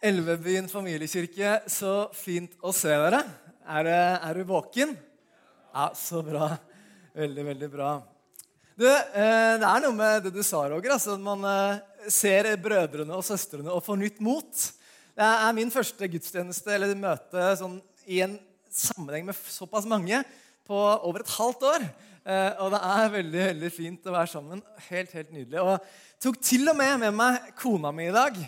Elvebyen familiekirke, så fint å se dere. Er, er du våken? Ja, så bra. Veldig, veldig bra. Du, eh, det er noe med det du sa, Roger. Altså, man eh, ser brødrene og søstrene og får nytt mot. Det er min første gudstjeneste eller møte sånn, i en sammenheng med såpass mange på over et halvt år. Eh, og det er veldig veldig fint å være sammen. Helt, helt nydelig. Og jeg tok til og med med meg kona mi i dag.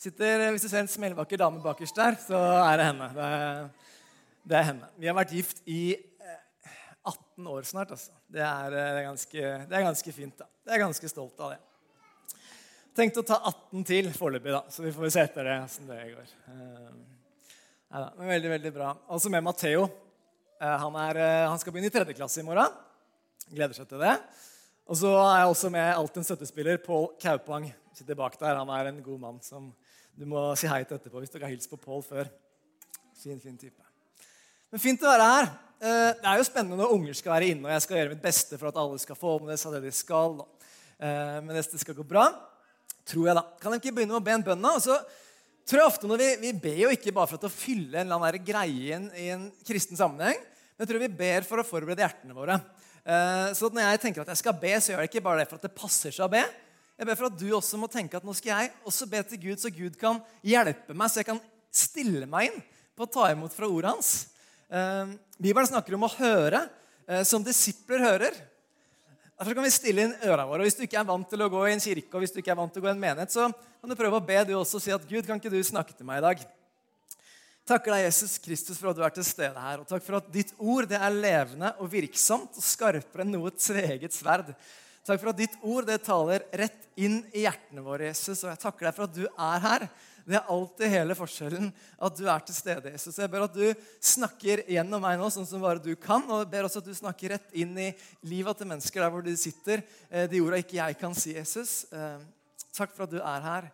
Sitter, hvis du ser en smellvakker dame bakerst der, så er det henne. Det er, det er henne. Vi har vært gift i eh, 18 år snart. altså. Det er, eh, det er, ganske, det er ganske fint. da. Jeg er ganske stolt av det. Tenkte å ta 18 til foreløpig, da, så vi får se etter det hvordan det går. Ja, men veldig, veldig bra. Altså med Matteo. Eh, Han, eh, han skal begynne i tredje klasse i morgen. Gleder seg til det. Og så er jeg også med alltid en støttespiller, Pål Kaupang. Sitter bak der. Han er en god mann som du må si hei til etterpå hvis dere har hilst på Pål før. Fin, fin type. Men fint å være her. Eh, Det er jo spennende når unger skal være inne, og jeg skal gjøre mitt beste for at alle skal få med seg det de skal. hvis Men det skal gå bra. Tror jeg, da. Kan jeg ikke begynne med å be en bønn? da? Og så tror jeg ofte når vi, vi ber jo ikke bare for å fylle en eller annen greie i en, i en kristen sammenheng, men jeg tror vi ber for å forberede hjertene våre. Eh, Så når jeg tenker at jeg skal be, så gjør jeg ikke bare det for at det passer seg å be. Jeg ber for at du også må tenke at nå skal jeg også be til Gud, så Gud kan hjelpe meg, så jeg kan stille meg inn på å ta imot fra ordet hans. Eh, Bibelen snakker om å høre eh, som disipler hører. Derfor kan vi stille inn ørene våre. Og Hvis du ikke er vant til å gå i en kirke, og hvis du ikke er vant til å gå i en menighet, så kan du prøve å be du også og si at Gud, kan ikke du snakke til meg i dag? Takker deg, Jesus Kristus, for at du er til stede her. Og takk for at ditt ord det er levende og virksomt og skarpere enn noe tveget sverd. Takk for at ditt ord det taler rett inn i hjertene våre, Jesus. Og jeg takker deg for at du er her. Det er alltid hele forskjellen at du er til stede, Jesus. Jeg ber at du snakker gjennom meg nå sånn som bare du kan. Og jeg ber også at du snakker rett inn i livet til mennesker der hvor de sitter. eh, De orda ikke jeg kan si, Jesus. Eh, Takk for at du er her.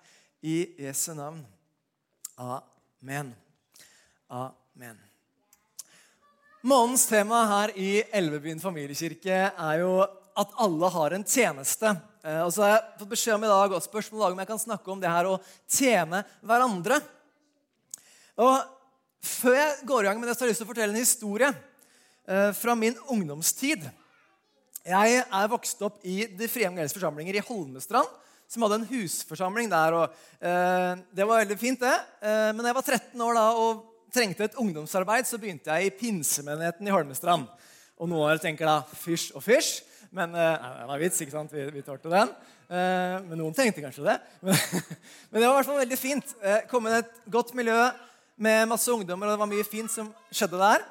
I Jesu navn. Amen. Amen. Månedens tema her i Elvebyen familiekirke er jo at alle har en tjeneste. Eh, Og så har jeg fått beskjed om i dag, og spørsmål om jeg kan snakke om det her å tjene hverandre. Og Før jeg går i gang med det, så har jeg lyst til å fortelle en historie eh, fra min ungdomstid. Jeg er vokst opp i De frie evangeliske forsamlinger i Holmestrand, som hadde en husforsamling der. og eh, Det var veldig fint, det. Men da jeg var 13 år da, og trengte et ungdomsarbeid, så begynte jeg i pinsemenigheten i Holmestrand. Og noen av dere tenker da fysj og fysj. Men eh, nei, det var vits, ikke sant? Vi, vi tålte den. Eh, men noen tenkte kanskje det. Men, men det var i hvert fall veldig fint. Eh, kom inn i et godt miljø med masse ungdommer, og det var mye fint som skjedde der.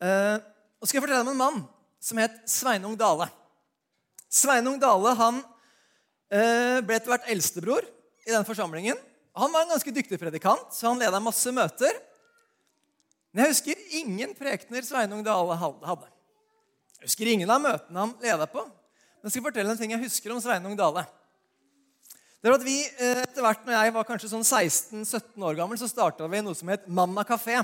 Og så skal jeg fortelle om en mann som het Sveinung Dale. Sveinung Dale han ble etter hvert eldstebror i den forsamlingen. Han var en ganske dyktig predikant, så han leda masse møter. Men jeg husker ingen prekener Sveinung Dale hadde. Jeg husker ingen av møtene han leda på. Men jeg skal fortelle en ting jeg husker om Sveinung Dale. Det var at vi, eh, etter hvert når jeg var kanskje sånn 16-17 år gammel, så starta vi noe som het Mamma kafé.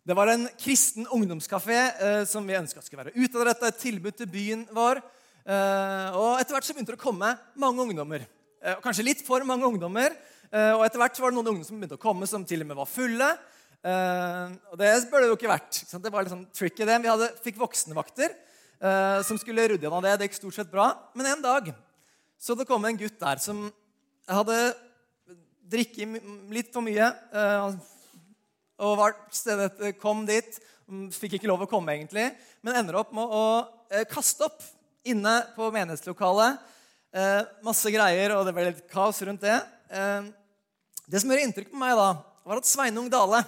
Det var en kristen ungdomskafé eh, som vi ønska skulle være utadretta, et tilbud til byen vår. Eh, og etter hvert så begynte det å komme mange ungdommer. Eh, kanskje litt for mange ungdommer. Eh, og etter hvert så var det noen ungdommer som begynte å komme som til og med var fulle. Eh, og det burde det jo ikke vært. Det var litt sånn tricky det. Vi hadde, fikk voksenvakter eh, som skulle rydde gjennom det. Det gikk stort sett bra. Men en dag så det kom en gutt der som hadde drikket litt for mye. eh, og var stedet, kom dit. Fikk ikke lov å komme, egentlig. Men ender opp med å kaste opp inne på menighetslokalet. Masse greier, og det ble litt kaos rundt det. Det som gjorde inntrykk på meg da, var at Sveinung Dale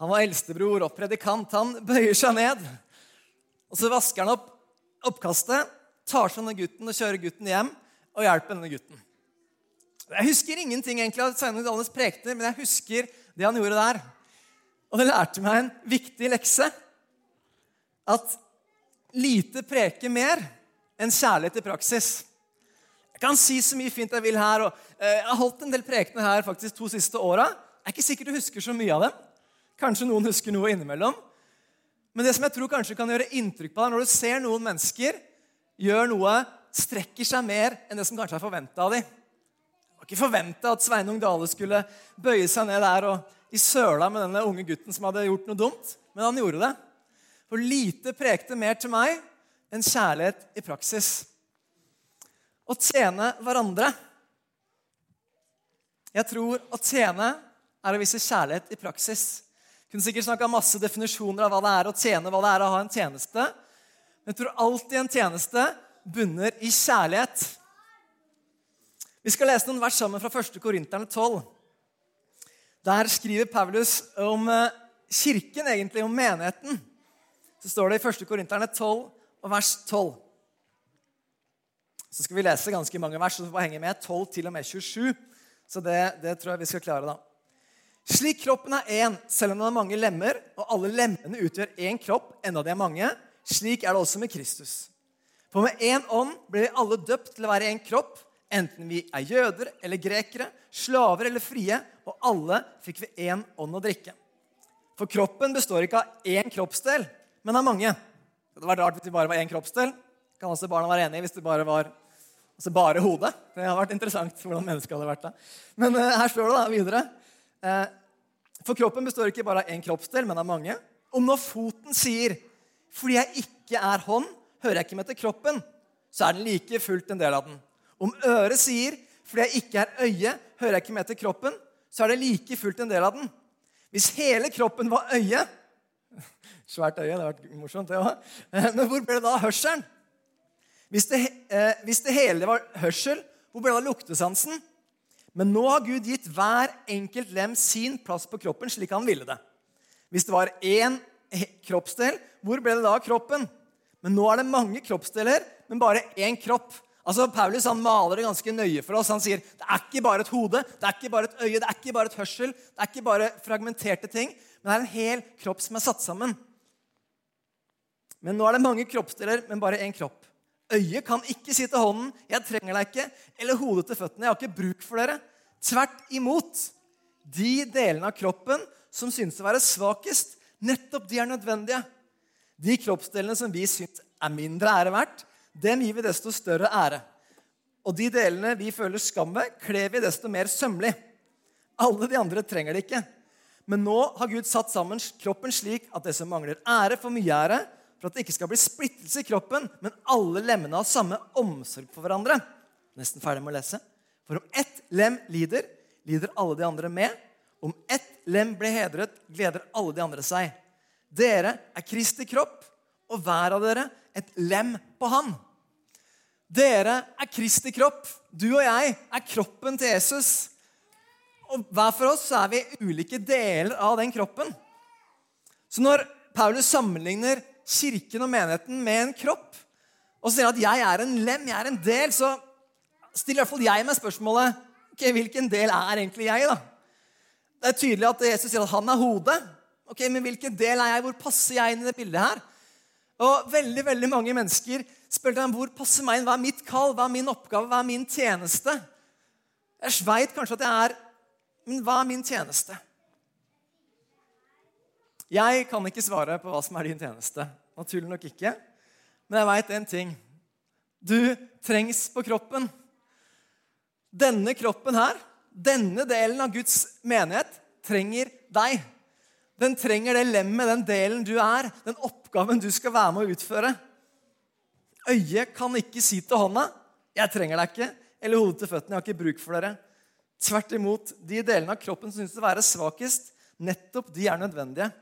han var eldstebror og predikant. Han bøyer seg ned, og så vasker han opp oppkastet, tar seg denne gutten og kjører gutten hjem og hjelper denne gutten. Jeg husker ingenting egentlig av Sveinung Dales prekener, men jeg husker det han gjorde der. Og det lærte meg en viktig lekse. At lite preker mer enn kjærlighet i praksis. Jeg kan si så mye fint jeg vil her. og eh, Jeg har holdt en del prekener her faktisk to siste åra. Jeg er ikke sikkert du husker så mye av dem. Kanskje noen husker noe innimellom. Men det som jeg tror kanskje kan gjøre inntrykk på deg når du ser noen mennesker gjør noe, strekker seg mer enn det som kanskje er forventa av dem. Det var ikke forventa at Sveinung Dale skulle bøye seg ned der og i søla med denne unge gutten som hadde gjort noe dumt, men han gjorde det. For lite prekte mer til meg enn kjærlighet i praksis. Å tjene hverandre. Jeg tror å tjene er å vise kjærlighet i praksis. Kunne sikkert snakka masse definisjoner av hva det er å tjene, hva det er å ha en tjeneste. Men jeg tror alltid en tjeneste bunner i kjærlighet. Vi skal lese noen vers sammen fra 1. Korinterne 12. Der skriver Paulus om eh, kirken, egentlig, om menigheten. Så står det i 1. Korinterne 12 og vers 12. Så skal vi lese ganske mange vers, så vi får henge med 12 til og med 27. Så det, det tror jeg vi skal klare, da. Slik kroppen er én, selv om den har mange lemmer, og alle lemmene utgjør én kropp, enda de er mange, slik er det også med Kristus. For med én ånd ble vi alle døpt til å være én kropp, enten vi er jøder eller grekere, slaver eller frie, og alle fikk vi én ånd å drikke. For kroppen består ikke av én kroppsdel, men av mange. Det hadde vært rart hvis det bare var én kroppsdel. Kan også barna være enige hvis det bare var altså bare hodet. Det hadde vært interessant hvordan mennesket hadde vært da. Men uh, her står det da videre. Uh, for kroppen består ikke bare av én kroppsdel, men av mange. Om når foten sier 'fordi jeg ikke er hånd, hører jeg ikke med til kroppen', så er den like fullt en del av den. Om øret sier 'fordi jeg ikke er øye, hører jeg ikke med til kroppen', så er det like fullt en del av den. Hvis hele kroppen var øye Svært øye, det har vært morsomt, det òg. Men hvor ble det da hørselen? Hvis det, eh, hvis det hele var hørsel, hvor ble det da luktesansen? Men nå har Gud gitt hver enkelt lem sin plass på kroppen slik han ville det. Hvis det var én kroppsdel, hvor ble det da av kroppen? Men nå er det mange kroppsdeler, men bare én kropp. Altså, Paulus han maler det ganske nøye for oss. Han sier det er ikke bare et hode, det er ikke bare et øye, det er ikke bare et hørsel, det er ikke bare fragmenterte ting, men det er en hel kropp som er satt sammen. Men nå er det mange kroppsdeler, men bare én kropp. Øyet kan ikke si til hånden 'Jeg trenger deg ikke', eller hodet til føttene 'Jeg har ikke bruk for dere'. Tvert imot. De delene av kroppen som synes å være svakest, nettopp de er nødvendige. De kroppsdelene som vi syns er mindre ære verdt, dem gir vi desto større ære. Og de delene vi føler skam ved, kler vi desto mer sømmelig. Alle de andre trenger det ikke. Men nå har Gud satt sammen kroppen slik at det som mangler ære, får mye ære for at det ikke skal bli splittelse i kroppen, men alle lemmene har samme omsorg for hverandre. Nesten ferdig med å lese. For om ett lem lider, lider alle de andre med. Om ett lem blir hedret, gleder alle de andre seg. Dere er Kristi kropp, og hver av dere et lem på han. Dere er Kristi kropp. Du og jeg er kroppen til Jesus. Og hver for oss er vi ulike deler av den kroppen. Så når Paulus sammenligner kirken og menigheten med en kropp, og så sier at jeg er en lem, jeg er en del, så stiller i hvert fall jeg meg spørsmålet ok, hvilken del er egentlig jeg. da? Det er tydelig at Jesus sier at han er hodet. Ok, Men hvilken del er jeg? Hvor passer jeg inn i det bildet her? Og veldig veldig mange mennesker spør dem, hvor passer meg inn? Hva er mitt kall? Hva er min oppgave? Hva er min tjeneste? Jeg veit kanskje at jeg er Men hva er min tjeneste? Jeg kan ikke svare på hva som er din tjeneste. Naturlig nok ikke. Men jeg veit én ting. Du trengs på kroppen. Denne kroppen her, denne delen av Guds menighet, trenger deg. Den trenger det lemmet, den delen du er, den oppgaven du skal være med å utføre. Øyet kan ikke si til hånda 'Jeg trenger deg ikke', eller hodet til føttene 'Jeg har ikke bruk for dere'. Tvert imot, de delene av kroppen som synes å være svakest, nettopp de er nødvendige.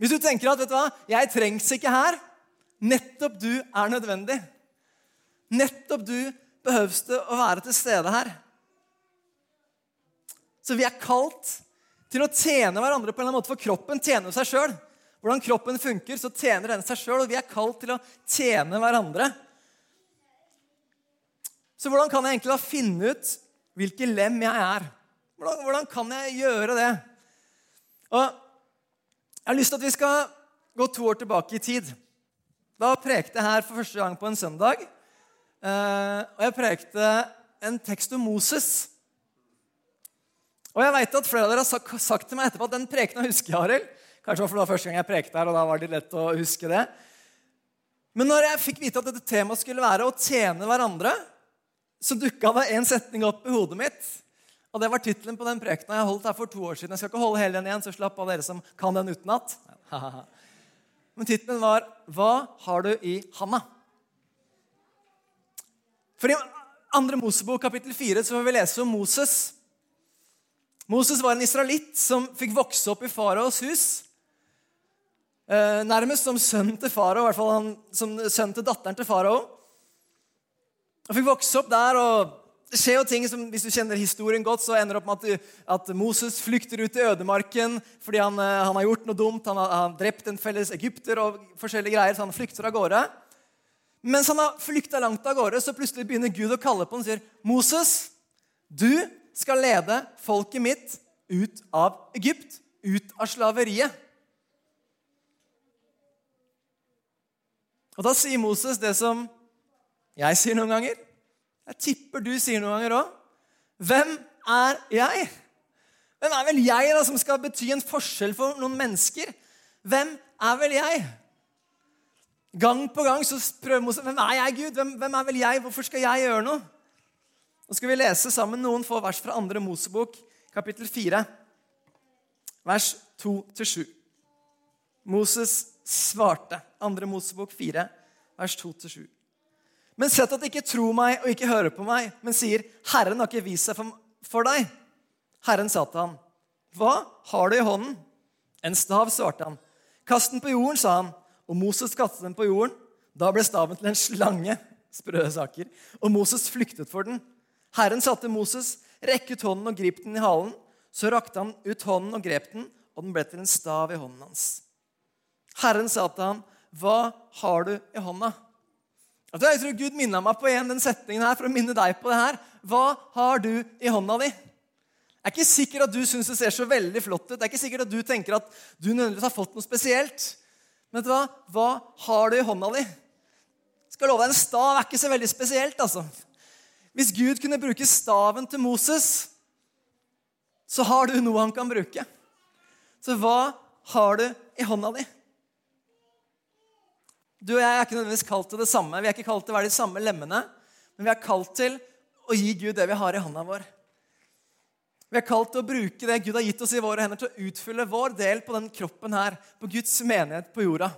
Hvis du tenker at vet du hva, 'jeg trengs ikke her', nettopp du er nødvendig. Nettopp du behøves det å være til stede her. Så vi er kalt til å tjene hverandre på en eller annen måte, for kroppen tjener seg sjøl. Hvordan kroppen funker, så tjener den seg sjøl, og vi er kalt til å tjene hverandre. Så hvordan kan jeg egentlig da finne ut hvilken lem jeg er? Hvordan, hvordan kan jeg gjøre det? Og jeg har lyst til at vi skal gå to år tilbake i tid. Da prekte jeg her for første gang på en søndag. Eh, og jeg prekte en tekst om Moses. Og jeg vet at flere av dere har sagt til meg etterpå at den prekena husker jeg, Arild. Kanskje det var første gang jeg prekte her, og da var det lett å huske det. Men når jeg fikk vite at dette temaet skulle være å tjene hverandre, så dukka det en setning opp i hodet mitt Og det var tittelen på den prekena jeg holdt her for to år siden. Jeg skal ikke holde hele den igjen, så slapp av dere som kan den utenat. Men tittelen var 'Hva har du i handa?' For i andre Mosebok kapittel 4 så får vi lese om Moses. Moses var en israelitt som fikk vokse opp i faraos hus. Eh, nærmest som sønn til farao, i hvert fall han, som sønn til datteren til farao. Han fikk vokse opp der, og det skjer jo ting som, Hvis du kjenner historien godt, så ender det opp med at, at Moses flykter ut i ødemarken fordi han, eh, han har gjort noe dumt. Han har, han har, drept en felles egypter og forskjellige greier, så han flykter av gårde. Mens han har flykta langt av gårde, så plutselig begynner Gud å kalle på ham og sier, 'Moses, du skal lede folket mitt ut av Egypt, ut av slaveriet.' Og Da sier Moses det som jeg sier noen ganger. Jeg tipper du sier noen ganger òg. Hvem er jeg? Hvem er vel jeg da som skal bety en forskjell for noen mennesker? Hvem er vel jeg? Gang på gang så prøver Moses hvem er jeg, Gud? Hvem, hvem, er vel jeg? Hvorfor skal jeg gjøre noe? Nå skal vi lese sammen noen få vers fra andre Mosebok, kapittel 4, vers 2-7. Moses svarte. Andre Mosebok 4, vers 2-7. Men sett at de ikke tror meg og ikke hører på meg, men sier, 'Herren har ikke vist seg for deg.' Herren sa til ham, 'Hva har du i hånden?' En stav, svarte han. 'Kast den på jorden', sa han. Og Moses kastet den på jorden. Da ble staven til en slange. Sprø saker. Og Moses flyktet for den. Herren satte Moses, rekke ut hånden og grip den i halen.' Så rakte han ut hånden og grep den, og den ble til en stav i hånden hans. Herren sa til ham, 'Hva har du i hånda?' Jeg tror Gud minna meg på igjen den setningen her for å minne deg på det her. Hva har du i hånda di? Det er ikke sikkert at du syns det ser så veldig flott ut. Det er ikke sikkert at du tenker at du nødvendigvis har fått noe spesielt. Men vet du hva? Hva har du i hånda di? Jeg skal love deg, En stav er ikke så veldig spesielt. altså. Hvis Gud kunne bruke staven til Moses, så har du noe han kan bruke. Så hva har du i hånda di? Du og jeg er ikke nødvendigvis kalt til det samme. Vi er ikke kalt til å være de samme lemmene, men vi er kalt til å gi Gud det vi har i hånda vår. Vi er kalt til å bruke det Gud har gitt oss i våre hender, til å utfylle vår del på den kroppen her, på Guds menighet på jorda.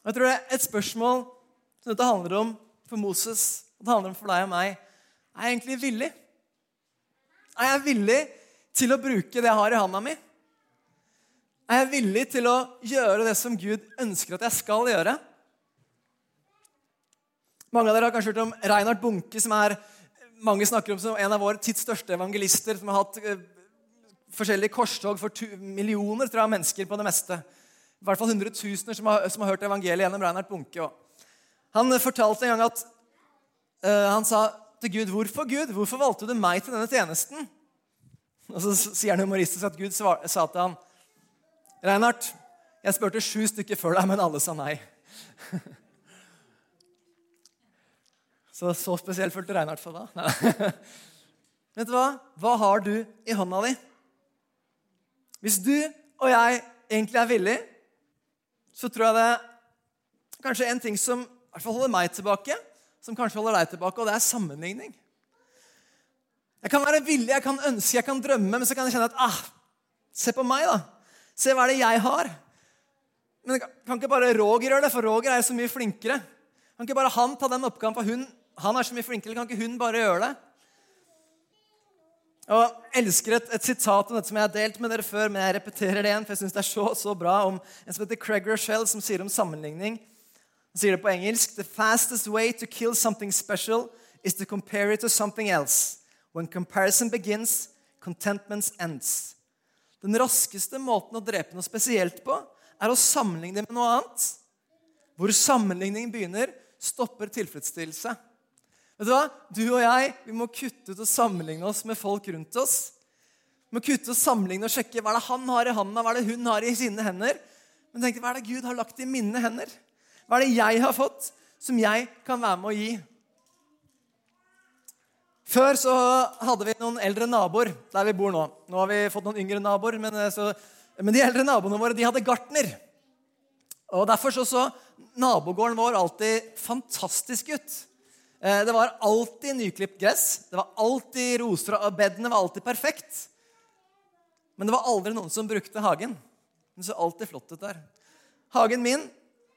Jeg tror det er et spørsmål som dette handler om for Moses, og det handler om for deg og meg. Er jeg egentlig villig? Er jeg villig til å bruke det jeg har i handa mi? Er jeg villig til å gjøre det som Gud ønsker at jeg skal gjøre? Mange av dere har kanskje hørt om Reinhard Bunke, som er mange snakker om som en av våre tids største evangelister, som har hatt eh, forskjellige korstog for millioner tror jeg, mennesker på det meste. I hvert fall hundretusener som som har hørt evangeliet gjennom Reinhard Bunke. han fortalte en gang at uh, han sa til Gud, 'Hvorfor Gud? Hvorfor valgte du meg til denne tjenesten?' Og så sier han humoristisk at Gud sa til ham, Reinhardt, jeg spurte sju stykker før deg, men alle sa nei. Så så spesielt følte Reinhardt for da. Vet du hva? Hva har du i hånda di? Hvis du og jeg egentlig er villig, så tror jeg det er kanskje en ting som i hvert fall holder meg tilbake, som kanskje holder deg tilbake, og det er sammenligning. Jeg kan være villig, jeg kan ønske, jeg kan drømme, men så kan jeg kjenne at ah, Se på meg, da. Se hva er det jeg har. Men kan ikke bare Roger gjøre det, for Roger er jo så mye flinkere. Kan ikke bare han ta den oppgaven, for hun, han er så mye flinkere. Kan ikke hun bare gjøre det? Og Jeg elsker et, et sitat om dette som jeg har delt med dere før, men jeg repeterer det igjen, for jeg synes det er så, så bra, om en som heter Craig Rochelle, som sier om sammenligning. Han sier det på engelsk. The fastest way to kill something special is to compare it to something else. When comparison begins, contentment ends. Den raskeste måten å drepe noe spesielt på er å sammenligne det med noe annet. Hvor sammenligning begynner, stopper tilfredsstillelse. Vet Du hva? Du og jeg vi må kutte ut og sammenligne oss med folk rundt oss. Vi må kutte ut og sammenligne og sjekke hva er det han har i handa, hva er det hun har i sine hender. Men tenk, hva er det Gud har lagt i mine hender? Hva er det jeg har fått, som jeg kan være med å gi? Før så hadde vi noen eldre naboer der vi bor nå. Nå har vi fått noen yngre naboer, men, eh, så, men de eldre naboene våre de hadde gartner. Og Derfor så, så nabogården vår alltid fantastisk ut. Eh, det var alltid nyklipt gress. Det var alltid roser, og bedene var alltid perfekt. Men det var aldri noen som brukte hagen. Den så alltid flott ut der. Hagen min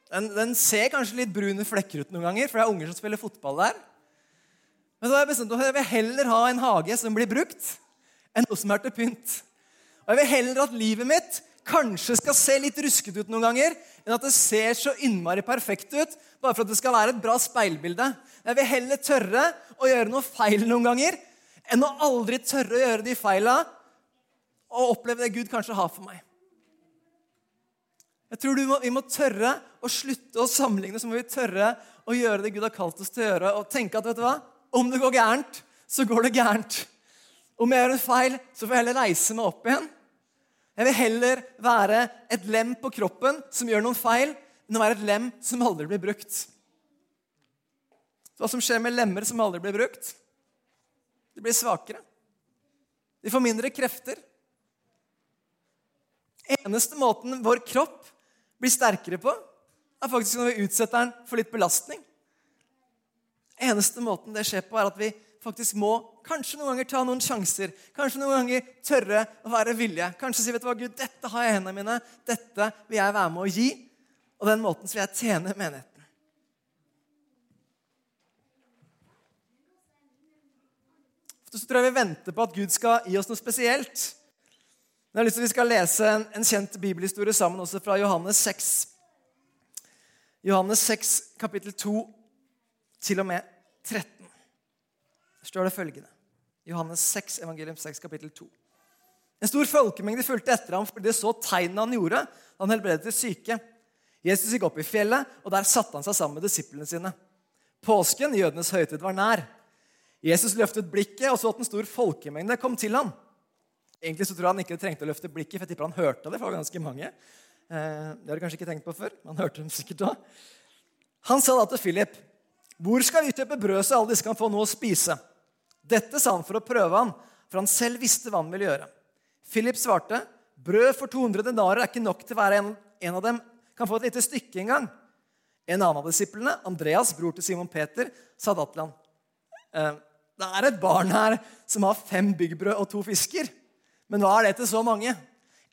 den, den ser kanskje litt brune flekker ut noen ganger, for det er unger som spiller fotball der. Men så har jeg bestemt at jeg vil heller ha en hage som blir brukt, enn noe som er til pynt. Og jeg vil heller at livet mitt kanskje skal se litt ruskete ut noen ganger, enn at det ser så innmari perfekt ut bare for at det skal være et bra speilbilde. Jeg vil heller tørre å gjøre noe feil noen ganger enn å aldri tørre å gjøre de feila og oppleve det Gud kanskje har for meg. Jeg tror må, Vi må tørre å slutte å sammenligne, så må vi tørre å gjøre det Gud har kalt oss til å gjøre. Og tenke at vet du hva? Om det går gærent, så går det gærent. Om jeg gjør en feil, så får jeg heller reise meg opp igjen. Jeg vil heller være et lem på kroppen som gjør noen feil, enn å være et lem som aldri blir brukt. Så Hva som skjer med lemmer som aldri blir brukt? De blir svakere. De får mindre krefter. Eneste måten vår kropp blir sterkere på, er faktisk når vi utsetter den for litt belastning. Eneste måten det skjer på, er at vi faktisk må kanskje noen ganger ta noen sjanser. Kanskje noen ganger tørre å være villige. Kanskje si vet du hva, Gud, dette har jeg i hendene mine. Dette vil jeg være med å gi. Og den måten så vil jeg tjene menigheten. Så tror jeg vi venter på at Gud skal gi oss noe spesielt. Men jeg har lyst til at Vi skal lese en, en kjent bibelhistorie sammen også fra Johannes 6. Johannes 6, kapittel 2 til og med 13. Står det følgende. Johannes 6, evangelium 6, kapittel 2. En stor folkemengde fulgte etter ham fordi de så tegnene han gjorde da han helbredet syke. Jesus gikk opp i fjellet, og der satte han seg sammen med disiplene sine. Påsken, jødenes høytid, var nær. Jesus løftet blikket og så at en stor folkemengde kom til ham. Egentlig så tror jeg han ikke trengte å løfte blikket, for jeg tipper han hørte det. for det var ganske mange. Eh, det har du kanskje ikke tenkt på før. men Han hørte dem sikkert da. Han sa da til Philip, 'Hvor skal vi kjøpe brød så alle disse kan få noe å spise?' Dette sa han for å prøve han, for han selv visste hva han ville gjøre. Philip svarte, 'Brød for 200 denarer er ikke nok til hver en, en av dem kan få et lite stykke engang.' En annen av disiplene, Andreas, bror til Simon Peter, sa da til ham, «Eh, 'Det er et barn her som har fem byggbrød og to fisker.' Men hva er det til så mange?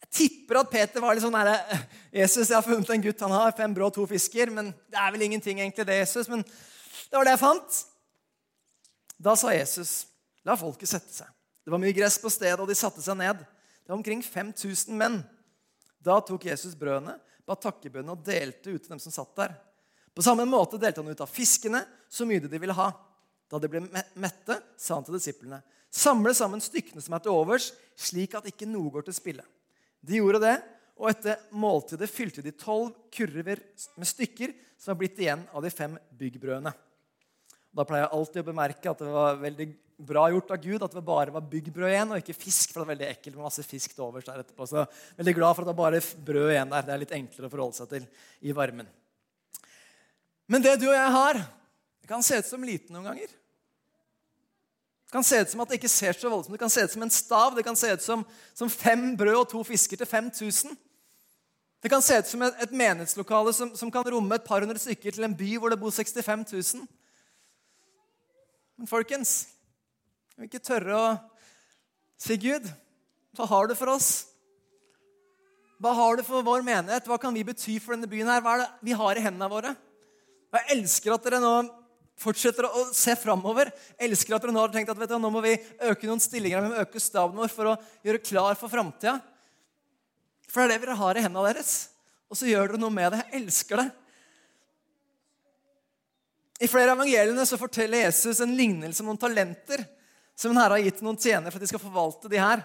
Jeg tipper at Peter var litt sånn herre Jesus, jeg har funnet en gutt, han har fem brød og to fisker. Men det er vel ingenting, egentlig, det, Jesus. Men det var det jeg fant. Da sa Jesus, 'La folket sette seg.' Det var mye gress på stedet, og de satte seg ned. Det var omkring 5000 menn. Da tok Jesus brødene, ba takkebønnene og delte ut til dem som satt der. På samme måte delte han ut av fiskene så mye de ville ha. Da de ble mette, sa han til disiplene.: Samle sammen stykkene som er til overs, slik at ikke noe går til spille. De gjorde det, og etter måltidet fylte de tolv kurver med stykker som var blitt igjen av de fem byggbrødene. Da pleier jeg alltid å bemerke at det var veldig bra gjort av Gud at det bare var byggbrød igjen, og ikke fisk. for det var veldig ekkelt med masse fisk til overs der etterpå. Så veldig glad for at det var bare brød igjen der. Det er litt enklere å forholde seg til i varmen. Men det du og jeg har, det kan se ut som lite noen ganger. Det kan se ut som at det ikke ser så voldsomt Det kan se ut som en stav. Det kan se ut som, som fem brød og to fisker til 5000. Det kan se ut som et, et menighetslokale som, som kan romme et par hundre stykker til en by hvor det bor 65 000. Men folkens, vi ikke tørre å si Gud, hva har du for oss? Hva har du for vår menighet? Hva kan vi bety for denne byen? her? Hva er det vi har i hendene våre? Jeg elsker at dere nå fortsetter å se framover. Elsker at dere nå har tenkt at du, nå må vi øke noen stillinger, vi må øke staben vår for å gjøre klar for framtida. For det er det dere har i hendene deres. Og så gjør dere noe med det. Jeg elsker det. I flere av evangeliene så forteller Jesus en lignelse om noen talenter som en herre har gitt noen tjenere for at de skal forvalte de her.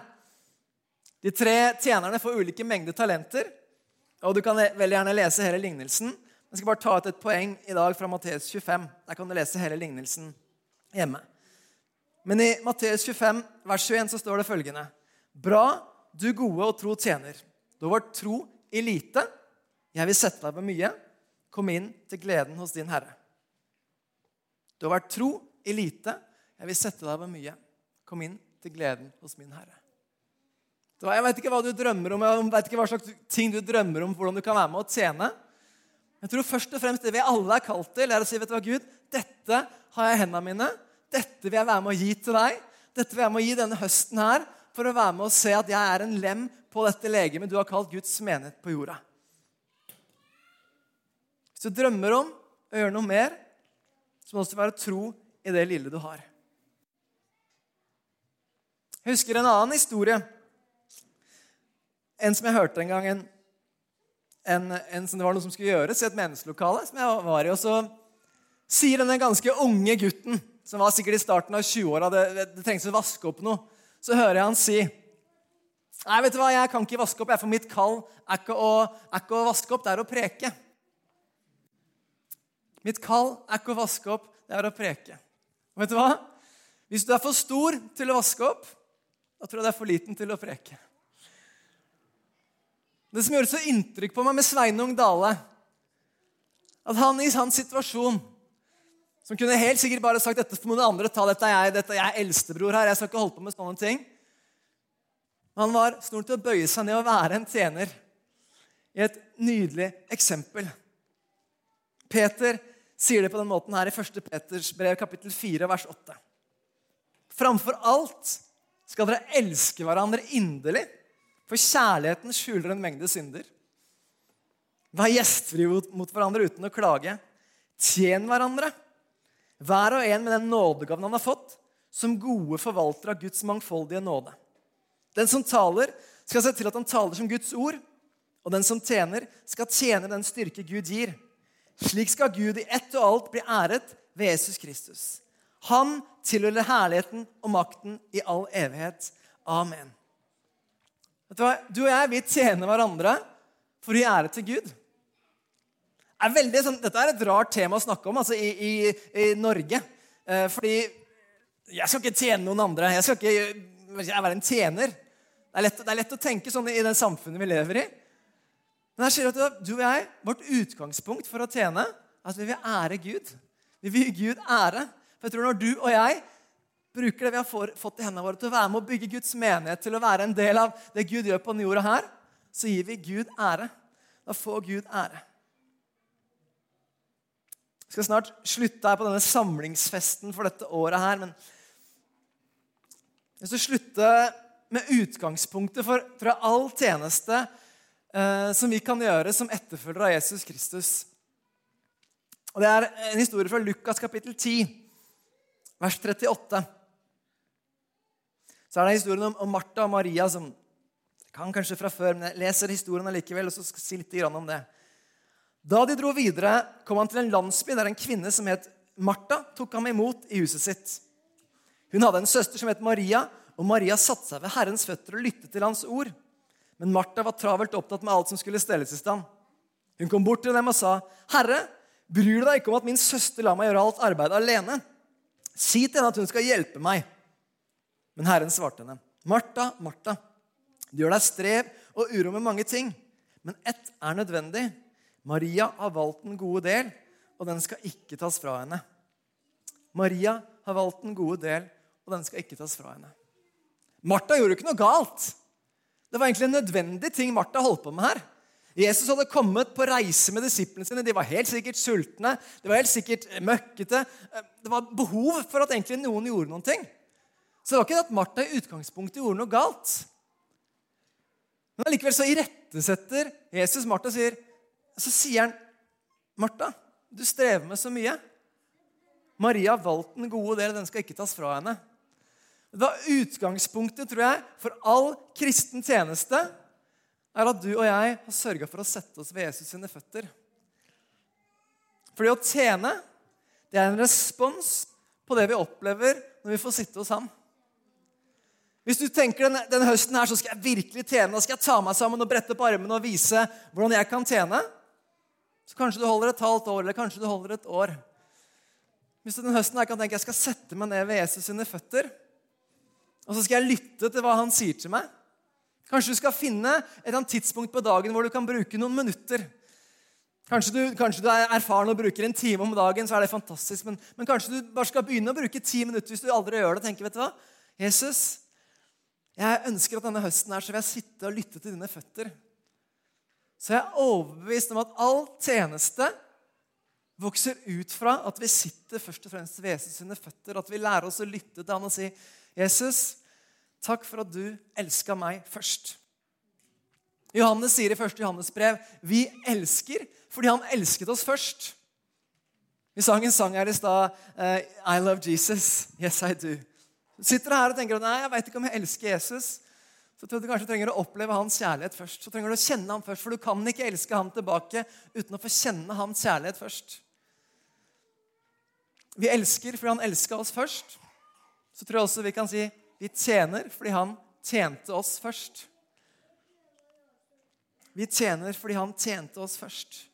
De tre tjenerne får ulike mengder talenter. og Du kan veldig gjerne lese hele lignelsen. Jeg skal bare ta ut et poeng i dag fra Matteus 25. Der kan du lese hele lignelsen hjemme. Men i Matteus 25, vers 21, så står det følgende.: Bra, du gode og tro tjener. Du har vært tro i lite. Jeg vil sette deg på mye. Kom inn til gleden hos din Herre. Du har vært tro i lite. Jeg vil sette deg på mye. Kom inn til gleden hos min Herre. Jeg vet ikke hva du drømmer om, jeg vet ikke hva slags ting du drømmer om, hvordan du kan være med å tjene. Jeg tror først og fremst det vi alle er kalt til, er å si vet du hva, Gud, dette har jeg i hendene mine. Dette vil jeg være med å gi til deg. Dette vil jeg være med å gi denne høsten her for å være med å se at jeg er en lem på dette legemet du har kalt Guds menighet på jorda. Hvis du drømmer om å gjøre noe mer, så må du være tro i det lille du har. Jeg husker en annen historie. En som jeg hørte en gang. En, en, en som det var noe som skulle gjøres i et menneskelokale. som jeg var i, Og så sier denne ganske unge gutten, som var sikkert i starten av 20-åra, det, det, det trengs å vaske opp noe, så hører jeg han si Nei, vet du hva, jeg kan ikke vaske opp, jeg, for mitt kall er ikke, å, er ikke å vaske opp, det er å preke. Mitt kall er ikke å vaske opp, det er å preke. Og vet du hva? Hvis du er for stor til å vaske opp, da tror jeg du er for liten til å preke. Det som gjorde så inntrykk på meg med Sveinung Dale, at han i hans situasjon som kunne helt sikkert bare sagt dette for noen andre ta, dette er jeg, dette er jeg eldstebror her, jeg skal ikke holde på med sånne ting. Men han var snart til å bøye seg ned og være en tjener i et nydelig eksempel. Peter sier det på den måten her i 1. Peters brev, kapittel 4, vers 8. Framfor alt skal dere elske hverandre inderlig, for kjærligheten skjuler en mengde synder. Vær gjestfrie mot hverandre uten å klage. Tjen hverandre, hver og en med den nådegaven han har fått, som gode forvaltere av Guds mangfoldige nåde. Den som taler, skal se til at han taler som Guds ord, og den som tjener, skal tjene den styrke Gud gir. Slik skal Gud i ett og alt bli æret ved Jesus Kristus. Han tilhører herligheten og makten i all evighet. Amen. Vet Du hva? Du og jeg vi tjener hverandre for å gi ære til Gud. Er veldig, sånn, dette er et rart tema å snakke om altså, i, i, i, Norge. Eh, fordi jeg skal ikke tjene noen andre. Jeg skal ikke jeg være en tjener. Det er, lett, det er lett å tenke sånn i den samfunnet vi lever i. Men jeg sier at du og jeg, Vårt utgangspunkt for å tjene er at vi vil ære Gud. Vi vil gi Gud ære. For jeg tror Når du og jeg bruker det vi har fått i hendene våre, til å være med å bygge Guds menighet, til å være en del av det Gud gjør på denne jorda her, så gir vi Gud ære. Da får Gud ære. Jeg skal snart slutte her på denne samlingsfesten for dette året her. Men jeg skal slutte med utgangspunktet for, for all tjeneste eh, som vi kan gjøre som etterfølgere av Jesus Kristus. Og Det er en historie fra Lukas kapittel 10, vers 38. Så er det historien om, om Martha og Maria som kan kanskje fra før, men jeg leser historien allikevel. og så skal jeg si litt om det. Da de dro videre, kom han til en landsby der en kvinne som het Martha, tok ham imot i huset sitt. Hun hadde en søster som het Maria, og Maria satte seg ved Herrens føtter og lyttet til hans ord. Men Martha var travelt opptatt med alt som skulle stelles i stand. Hun kom bort til dem og sa, 'Herre, bryr du deg ikke om at min søster lar meg gjøre alt arbeidet alene?' 'Si til henne at hun skal hjelpe meg.' Men Herren svarte henne, 'Martha, Martha, du gjør deg strev og uro med mange ting.' 'Men ett er nødvendig.' Maria har valgt den gode del, og den skal ikke tas fra henne. Maria har valgt den gode del, og den skal ikke tas fra henne. Martha gjorde ikke noe galt. Det var egentlig en nødvendig ting Martha holdt på med her. Jesus hadde kommet på reise med disiplene sine. De var helt sikkert sultne, de var helt sikkert møkkete. Det var behov for at egentlig noen gjorde noen ting. Så det var ikke at Martha i utgangspunktet gjorde noe galt. Men allikevel så irettesetter Jesus Martha sier så sier han, 'Martha, du strever med så mye.' Maria har valgt den gode del, den skal ikke tas fra henne. Det var utgangspunktet tror jeg, for all kristen tjeneste er at du og jeg har sørga for å sette oss ved Jesus sine føtter. Fordi å tjene det er en respons på det vi opplever når vi får sitte hos ham. Hvis du tenker denne, denne høsten her, så skal jeg virkelig tjene, da skal jeg ta meg sammen og brette opp armene og vise hvordan jeg kan tjene, så kanskje du holder et halvt år, eller kanskje du holder et år. Hvis du denne høsten her kan tenke jeg skal sette meg ned ved Jesus sine føtter, og så skal jeg lytte til hva han sier til meg. Kanskje du skal finne et eller annet tidspunkt på dagen hvor du kan bruke noen minutter. Kanskje du, kanskje du er erfaren og bruker en time om dagen, så er det fantastisk. Men, men, kanskje du bare skal begynne å bruke ti minutter hvis du aldri gjør det. og tenker, vet du hva? Jesus, jeg ønsker at denne høsten her så vil jeg sitte og lytte til dine føtter så jeg er overbevist om at all tjeneste vokser ut fra at vi sitter først og fremst ved Jesus sine føtter. At vi lærer oss å lytte til han og si, 'Jesus, takk for at du elska meg først.' Johannes sier i 1. Johannes brev, 'Vi elsker fordi han elsket oss først'. Vi sang en sang her i stad, uh, 'I love Jesus'. Yes, I do. Du sitter her og tenker nei, jeg vet ikke om jeg elsker Jesus. Så tror du kanskje trenger å oppleve hans kjærlighet først. Så trenger du å kjenne ham først, For du kan ikke elske ham tilbake uten å få kjenne hans kjærlighet først. Vi elsker fordi han elska oss først. Så tror jeg også vi kan si vi tjener fordi han tjente oss først. Vi tjener fordi han tjente oss først.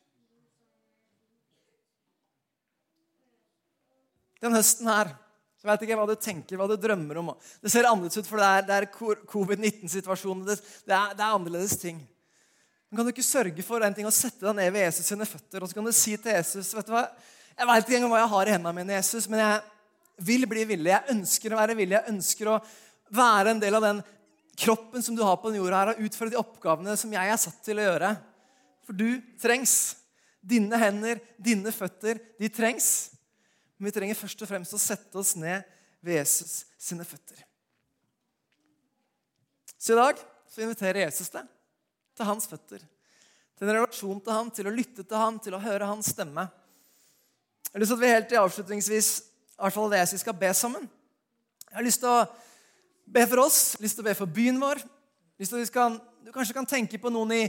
Den høsten her så vet ikke hva du tenker, hva du drømmer om. Det ser annerledes ut, for det er, er covid-19-situasjonen. Det, det, det, er annerledes ting. Men kan du ikke sørge for en ting, å sette deg ned ved Jesus sine føtter og så kan du si til Jesus vet du hva, Jeg vet ikke engang hva jeg har i hendene mine, Jesus, men jeg vil bli villig. Jeg ønsker å være villig. Jeg ønsker å være en del av den kroppen som du har på den jorda her, og utføre de oppgavene som jeg er satt til å gjøre. For du trengs. Dine hender, dine føtter, de trengs. Men vi trenger først og fremst å sette oss ned ved Jesus sine føtter. Så i dag så inviterer Jesus deg til hans føtter. Til en relasjon til ham, til å lytte til ham, til å høre hans stemme. Jeg har lyst til at vi helt til avslutningsvis i hvert fall det jeg skal be sammen. Jeg har lyst til å be for oss, lyst til å be for byen vår. Lyst til at kan, Du kanskje kan tenke på noen i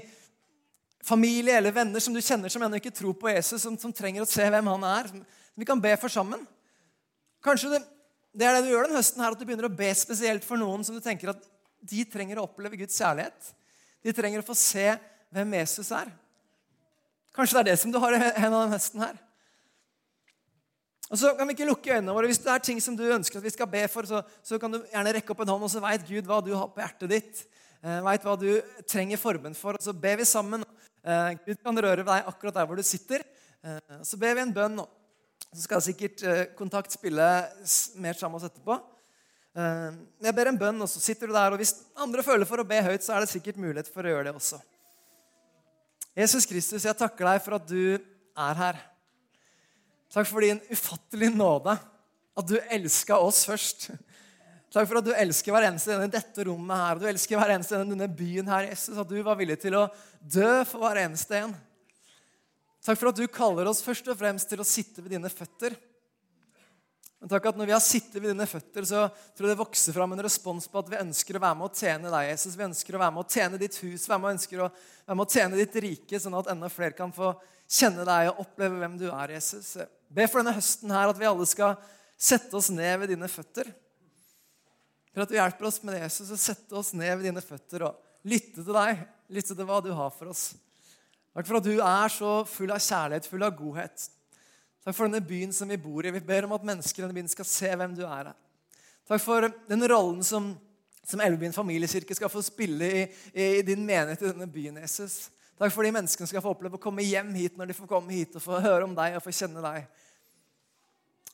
familie eller venner som du kjenner som ennå ikke tror på Jesus, som, som trenger å se hvem han er vi kan be for sammen. Kanskje det, det, er det du gjør den høsten, her, at du begynner å be spesielt for noen som du tenker at de trenger å oppleve Guds kjærlighet. De trenger å få se hvem Jesus er. Kanskje det er det som du har i hendene denne høsten her. Og så kan vi ikke lukke øynene våre. Hvis det er ting som du ønsker at vi skal be for, så, så kan du gjerne rekke opp en hånd, og så veit Gud hva du har på hjertet ditt. Eh, veit hva du trenger formen for. Og så ber vi sammen. Eh, Gud kan røre deg akkurat der hvor du sitter. Eh, så ber vi en bønn. nå. så skal sikkert eh, Kontakt spille mer sammen med oss etterpå. Eh, jeg ber en bønn, og så sitter du der. og Hvis andre føler for å be høyt, så er det sikkert mulighet for å gjøre det også. Jesus Kristus, jeg takker deg for at du er her. Takk for din ufattelige nåde. At du elska oss først. Takk for at du elsker hver eneste en i dette rommet her. Du elsker hver eneste en i denne byen her, Jesus. At du var villig til å dø for hver eneste en. Takk for at du kaller oss først og fremst til å sitte ved dine føtter. Men takk at Når vi har sittet ved dine føtter, så tror jeg det vokser fram en respons på at vi ønsker å være med å tjene deg, Jesus. Vi ønsker å være med å tjene ditt hus, være med, å være med å tjene ditt rike, sånn at enda flere kan få kjenne deg og oppleve hvem du er, Jesus. Be for denne høsten her at vi alle skal sette oss ned ved dine føtter. For at du hjelper oss med det, Jesus, å sette oss ned ved dine føtter og lytte til deg. Lytte til hva du har for oss. Takk for at du er så full av kjærlighet, full av godhet. Takk for denne byen som vi bor i. Vi ber om at mennesker i denne byen skal se hvem du er. Takk for den rollen som, som Elvebyen familiekirke skal få spille i, i, din menighet i denne byen. Jesus. Takk for de menneskene skal få oppleve å komme hjem hit når de får komme hit og få høre om deg og få kjenne deg.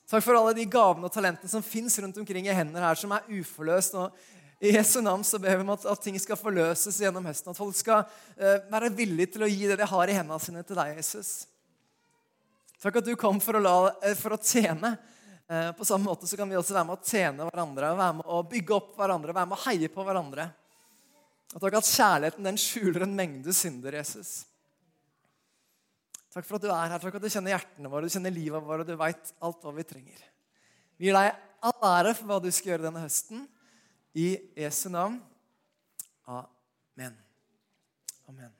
Takk for alle de gavene og talentene som fins rundt omkring i hender her, som er uforløst. og i Jesu navn så ber vi om at, at, ting skal forløses gjennom høsten. At folk skal uh, være villige til å gi det de har i hendene sine, til deg, Jesus. Takk at du kom for å, la, uh, for å tjene. Uh, på samme måte så kan vi også være med å tjene hverandre, være med å bygge opp hverandre, være med å heie på hverandre. Og takk at kjærligheten den skjuler en mengde synder, Jesus. Takk for at du er her. Takk at du kjenner hjertene våre, du kjenner livet vårt, og du veit alt hva vi trenger. Vi gir deg all ære for hva du skal gjøre denne høsten. I Jesu navn. Amen. Amen.